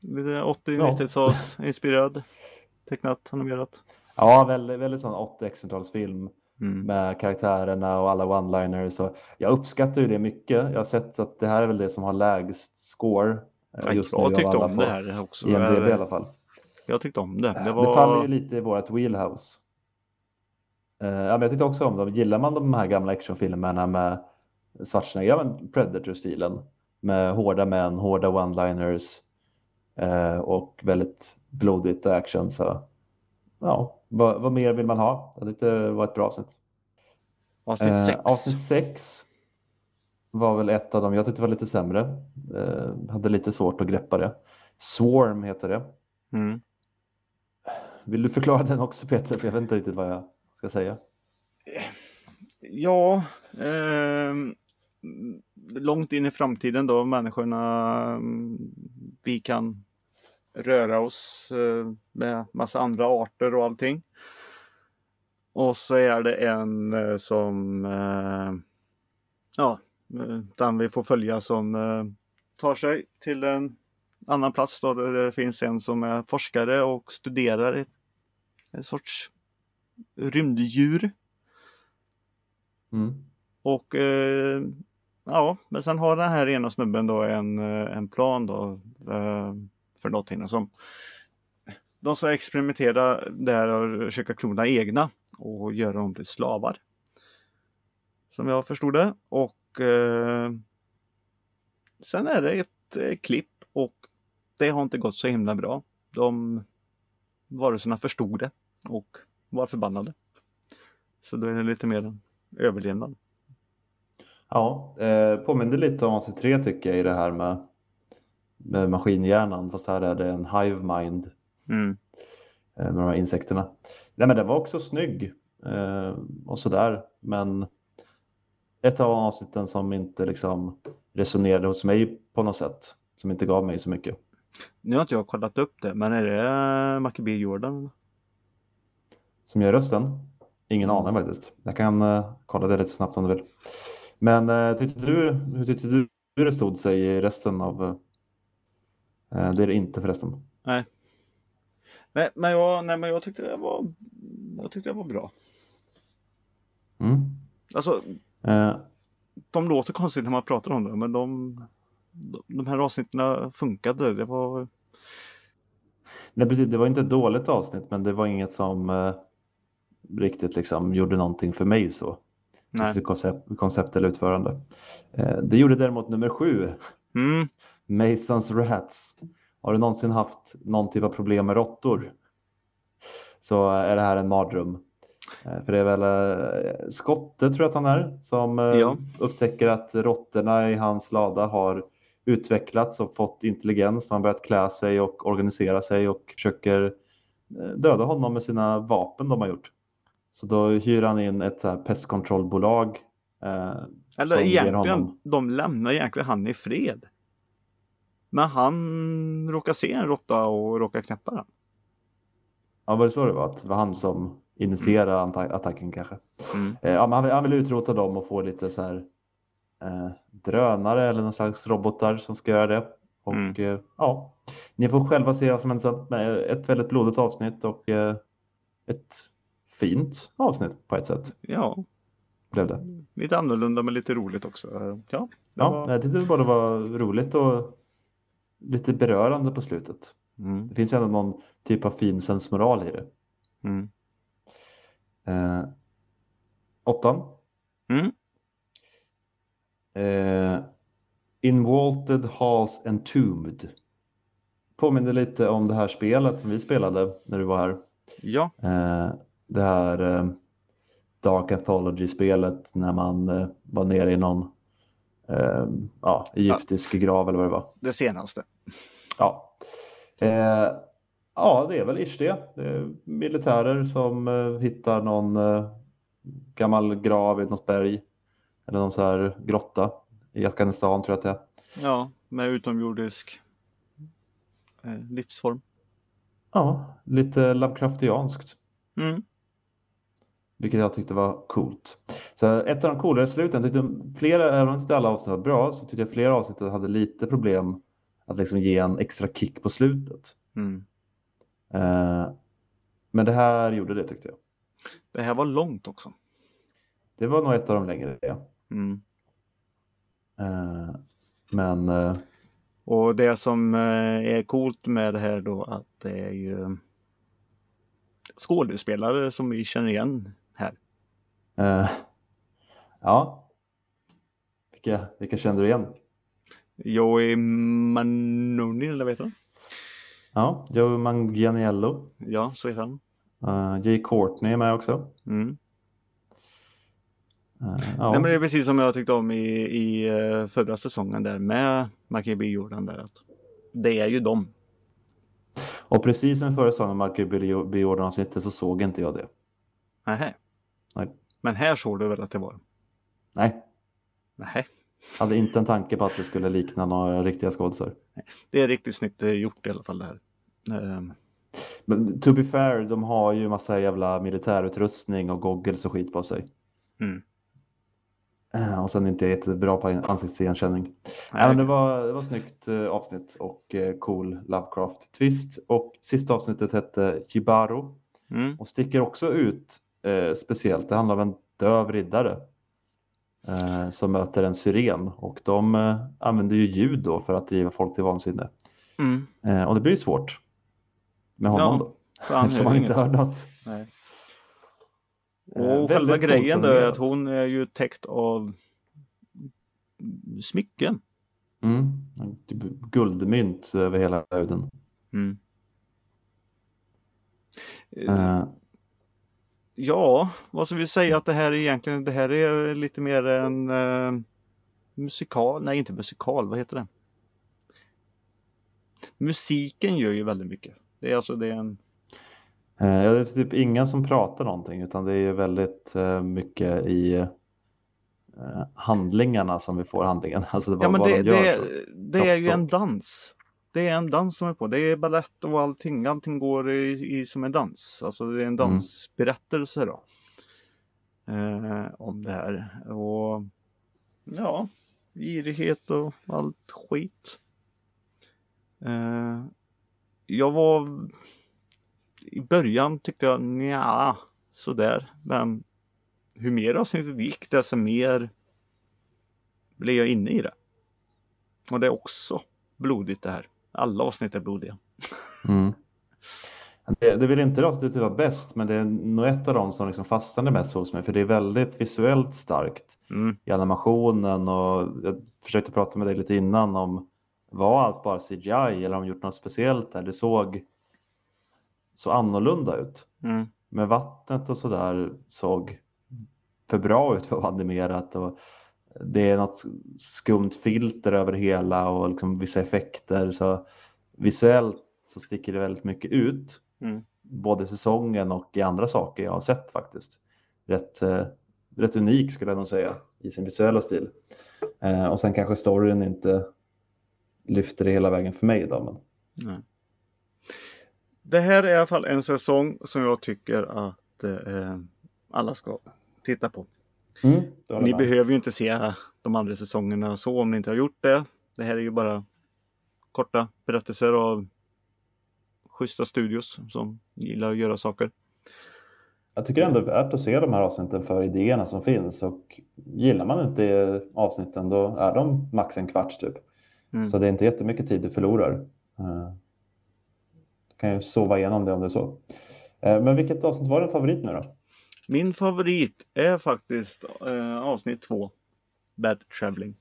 Lite Ja. 80-90-tals inspirerad. Tecknat, animerat. Ja, väldigt, väldigt sån 80-talsfilm. Mm. med karaktärerna och alla one-liners. Jag uppskattar ju det mycket. Jag har sett att det här är väl det som har lägst score eh, Ja, just nu jag av tyckte om det här också. IMDb i alla fall. Jag tyckte om det. Det Det, var... faller ju lite i vårt wheelhouse. Eh, ja, men jag tyckte också om dem. Gillar man de här gamla actionfilmerna med Schwarzenegger, ja Predator-stilen med hårda män, hårda one-liners eh, och väldigt blodigt action så ja, vad, vad mer vill man ha? Jag tyckte det var ett bra avsnitt. Avsnitt Eh, 6. avsnitt 6 var väl ett av dem jag tyckte var lite sämre. Eh, hade lite svårt att greppa det. Swarm heter det. Mm. Vill du förklara den också Peter? För jag vet inte riktigt vad jag ska säga. Ja, ehm, långt in i framtiden då människorna, mm, vi kan röra oss eh, med massa andra arter och allting. Och så är det en eh, som, eh, ja, eh, den vi får följa som eh, tar sig till en annan plats då där det finns en som är forskare och studerar en sorts rymddjur. Mm. Och eh, ja, men sen har den här ena snubben då en, eh, en plan då eh, för någonting som de ska experimentera där och försöka klona egna och göra dem till slavar. Som jag förstod det. Och eh, sen är det ett eh, klipp och det har inte gått så himla bra. De varelserna förstod det och var förbannade. Så då är det lite mer överlevnad. Ja, eh, påminner lite om avsnitt 3 tycker jag i det här med, med maskinhjärnan. Fast här är det en hive mind Mm. eh, med de här insekterna. Nej, men den var också snygg eh, och sådär. Men ett av avsnitten som inte liksom resonerade hos mig på något sätt. Som inte gav mig så mycket. Nu har inte jag kollat upp det, men är det Mackie B Jordan? Som gör rösten? Ingen Mm. aning faktiskt. Jag kan uh, kolla det lite snabbt om du vill. Men uh, tyckte du, hur tyckte du det stod sig i resten av... Uh, det är det inte förresten. Nej. Nej, men jag, nej, men jag tyckte det var, jag tyckte det var bra. Mm. Alltså, de låter konstigt när man pratar om det, men de, de, här avsnitten funkade. Det var, nej, precis, det var inte ett dåligt avsnitt men det var inget som eh, riktigt liksom gjorde någonting för mig så. nej. Alltså koncept, koncept eller utförande. Eh, det gjorde däremot nummer sju, Mm, Masons Rats. Har du någonsin haft någon typ av problem med råttor? Så är det här en mardröm. Eh, För det är väl eh, Skotte tror jag att han är som eh, Ja. upptäcker att råttorna i hans lada har utvecklats och fått intelligens. Han har börjat klä sig och organisera sig och försöker döda honom med sina vapen de har gjort. Så då hyr han in ett så här pestkontrollbolag. Eh, eller egentligen, honom- de lämnar egentligen han i fred. Men han råkar se en råtta och råkar knäppa den. Ja, var det så det var? Att det var han som initierade anta- attacken kanske? Mm. Eh, Ja, men han, vill, han vill utrota dem och få lite så här eh, drönare eller någon slags robotar som ska göra det. Och Mm. eh, ja, ni får själva se vad som händer sen. Men Ett väldigt blodigt avsnitt och eh, ett fint avsnitt på ett sätt Ja, blev det. lite annorlunda men lite roligt också. Ja, det Ja, var... jag tyckte det både var roligt och lite berörande på slutet. Mm. Det finns ändå någon typ av fin sensmoral i det. Mm. 2018. Mm. Eh, Invaulted Halls Entombed. Påminner lite om det här spelet som vi spelade när du var här. Ja. Eh, det här eh, Dark Anthology-spelet när man eh, var nere i någon eh, ja, egyptisk ja. grav eller vad det var. Det senaste. Ja. Eh, ja, det är väl ish det. det militärer som eh, hittar någon gammal grav i något berg. Eller någon så här grotta i Afghanistan tror jag att det är. Ja, med utomjordisk eh, livsform. Ja, lite Lovecraftianskt. Mm. Vilket jag tyckte var coolt. Så ett av de coolare sluten, tyckte flera, även om jag tyckte alla avsnitt var bra, så tyckte jag flera avsnitt hade lite problem att liksom ge en extra kick på slutet. Mm. Eh, men det här gjorde det tyckte jag. Det här var långt också. Det var nog ett av de längre. Ja. Mm. Eh, men eh, Och det som eh, är coolt med det här då att det är ju skådespelare som vi känner igen här. eh, ja. Vilka, vilka kände du igen? Joey Manoni, eller vad heter han? Ja, Joe Manganiello. Ja, så heter han. Uh, Jay Courtney är med också. Mm. Eh, ja. Nej, men det är precis som jag tyckte om i, i eh, förra säsongen där med Mackie B. Jordan där. Att det är ju dem. Och precis som förra säsongen Marcus B. Jordan-avsnittet så såg inte jag det. Nähä. Nej. Men här såg du väl att det var? Nej, Nähä. hade inte en tanke på att det skulle likna några riktiga skådisar. Det är riktigt snyggt eh, gjort i alla fall det här. Ehm, Men to be fair, de har ju massa jävla militärutrustning och goggles och skit på sig. Mm. Eh, Och sen inte jättebra på ansiktsigenkänning. nej, men det, var, det var snyggt eh, avsnitt och eh, cool Lovecraft-twist. Och sista avsnittet hette Jibaro mm. och sticker också ut eh, speciellt. Det handlar om en döv riddare eh, som möter en syren och de eh, använder ju ljud då för att driva folk till vansinne. Mm. Och det blir ju svårt med honom Ja, då. Han Eftersom han inte hör något. Nej. Eh, Och själva väldigt grejen då är att hon är ju täckt av smycken. Mm. Typ guldmynt över hela huden. Mm. Eh, Eh, Ja, vad ska vi säga att det här är egentligen, det här är lite mer en eh, musikal, nej inte musikal, vad heter det? Musiken gör ju väldigt mycket. Det är alltså det är en, Eh, ja, det är typ ingen som pratar någonting utan det är väldigt eh, mycket i eh, handlingarna som vi får handlingen. Alltså det, ja men det, de gör. det, det är ju en dans. det är en dans som är på. Det är ballett och allting. Allting går i, i som en dans. Alltså det är en dansberättelse då. Eh, om det här. Och ja, girighet och allt skit. Eh, jag var i början tyckte jag nja, sådär. Men hur mer avsnittet gick desto mer blev jag inne i det. Och det är också blodigt det här. Alla avsnitt är blodiga. Mm. Det, det vill inte det avsnittet vara bäst, men det är nog ett av dem som liksom fastnade mest hos mig, för det är väldigt visuellt starkt Mm. i animationen och jag försökte prata med dig lite innan om var allt bara CGI eller har de gjort något speciellt där? Det såg så annorlunda ut. Mm. Men vattnet och sådär såg för bra ut för att vara animerat och det är något skumt filter över hela och liksom vissa effekter så visuellt så sticker det väldigt mycket ut. Mm. Både säsongen och i andra saker jag har sett faktiskt. Rätt, eh, rätt unik skulle jag nog säga i sin visuella stil. Eh, och sen kanske storyn inte lyfter det hela vägen för mig då. Men... Nej. Det här är i alla fall en säsong som jag tycker att eh, alla ska titta på. Mm, Ni med. behöver ju inte se de andra säsongerna så om ni inte har gjort det. Det här är ju bara korta berättelser av schyssta studios som gillar att göra saker. Jag tycker ändå det är värt att se de här avsnitten för idéerna som finns och gillar man inte avsnitten då är de max en kvart typ. Mm. Så det är inte jättemycket tid du förlorar. Eh, Du kan ju sova igenom det om det är så. Eh, Men vilket avsnitt var din favorit nu då? Min favorit är faktiskt eh, avsnitt två. Bad Traveling.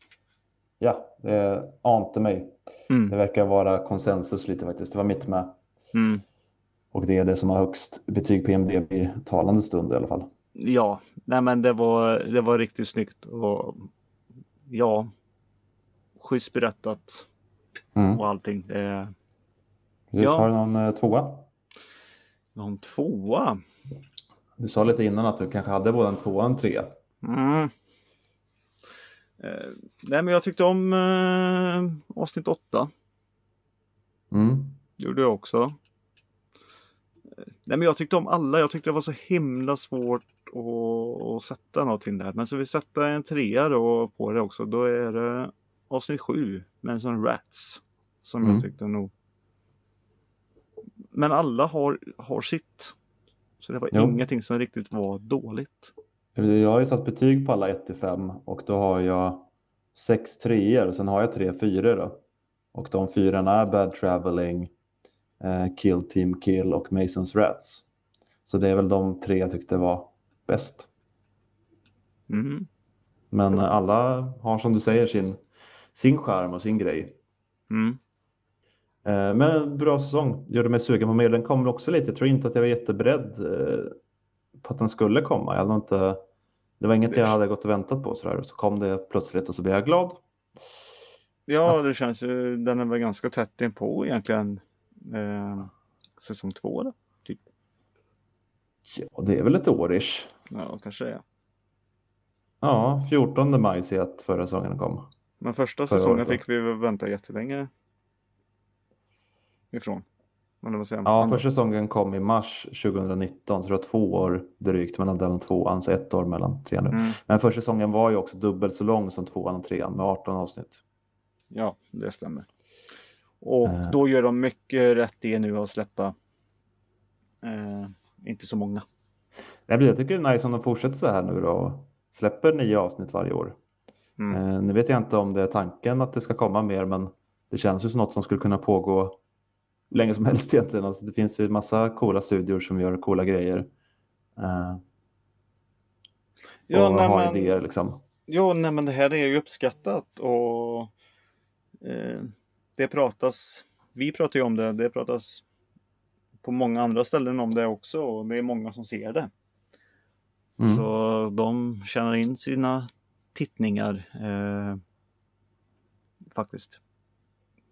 Ja, det ante mig. Det Mm. verkar vara konsensus lite faktiskt. Det var mitt med. Mm. Och det är det som har högst betyg på IMDB i talande stund i alla fall. Ja, nej men det var, det var riktigt snyggt och ja, schysst berättat Mm. och allting. Det Precis, Ja. Har du någon eh, tvåa? någon tvåa. Du sa lite innan att du kanske hade både en tvåa och en trea. Mm. Eh, nej men jag tyckte om eh, avsnitt åtta. Mm. Gjorde jag också. Eh, Nej men jag tyckte om alla. Jag tyckte det var så himla svårt att, att sätta någonting där. Men så vi sätta en trea då på det också. Då är det avsnitt sju. med en sån Rats. Som Mm. jag tyckte nog. Men alla har, har sitt. Så det var Jo. ingenting som riktigt var dåligt. Jag har ju satt betyg på alla 1 till 5 och då har jag sex treor och sen har jag tre fyror då. Och de fyrorna är Bad Traveling, eh, Kill Team Kill och Masons Rats. Så det är väl de tre jag tyckte var bäst. Mm. Men alla har som du säger sin, sin charm och sin grej. Mm. Eh, Men en bra säsong. Gjorde mig sugen på mer. Den kom väl också lite. Jag tror inte att jag var jätteberedd eh, på att den skulle komma. Jag hade inte, det var inget jag hade gått och väntat på sådär. Så kom det plötsligt och så blev jag glad. Ja, det känns ju. Den är väl ganska tätt inpå egentligen. Eh, säsong två då? Typ. Ja, det är väl ett årish. Ja, kanske det är. Ja, 14 maj ser jag att förra säsongen kom. Men första säsongen fick vi vänta jättelänge ifrån. Eller vad säger man? Ja, första säsongen kom i mars 2019 så det var två år drygt mellan den och tvåan, så ett år mellan trean nu. Mm. Men första säsongen var ju också dubbelt så lång som tvåan och trean med 18 avsnitt. Ja, det stämmer. Och Eh. då gör de mycket rätt i nu att släppa eh, inte så många. Jag blir- jag tycker det är nice om de fortsätter så här nu då släpper nio avsnitt varje år. Mm. Eh, nu vet jag inte om det är tanken att det ska komma mer, men det känns ju som något som skulle kunna pågå länge som helst egentligen. Alltså, det finns ju massa coola studior som gör coola grejer. Eh, Ja, och nej, har men- idéer liksom. Ja, nej men det här är ju uppskattat och eh, det pratas, vi pratar ju om det, det pratas på många andra ställen om det också och det är många som ser det. Mm. Så de tjänar in sina tittningar eh, faktiskt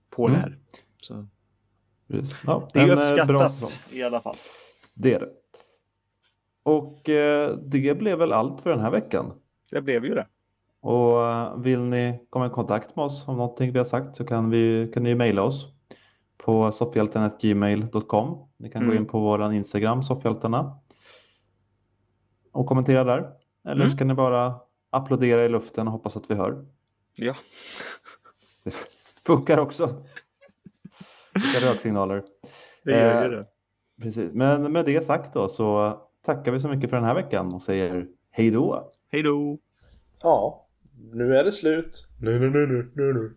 på Mm. det här. Så. Ja, det är eh, uppskattat i alla fall. Det är det. Och eh, det blev väl allt för den här veckan. Det blev ju det. Och eh, vill ni komma i kontakt med oss om någonting vi har sagt så kan, vi, kan ni mejla oss på soffhjältarna.gmail.com. Ni kan gå Mm. in på vår Instagram, soffhjältarna. Och kommentera där. Eller Mm. så kan ni bara applådera i luften och hoppas att vi hör. Ja. Funkar också. Skicka röksignaler. Det gör Eh, det. Precis. Men med det sagt då så tackar vi så mycket för den här veckan och säger hej då. Hej då! Ja, nu är det slut. Nu, nu, nu, nu, nu, nu.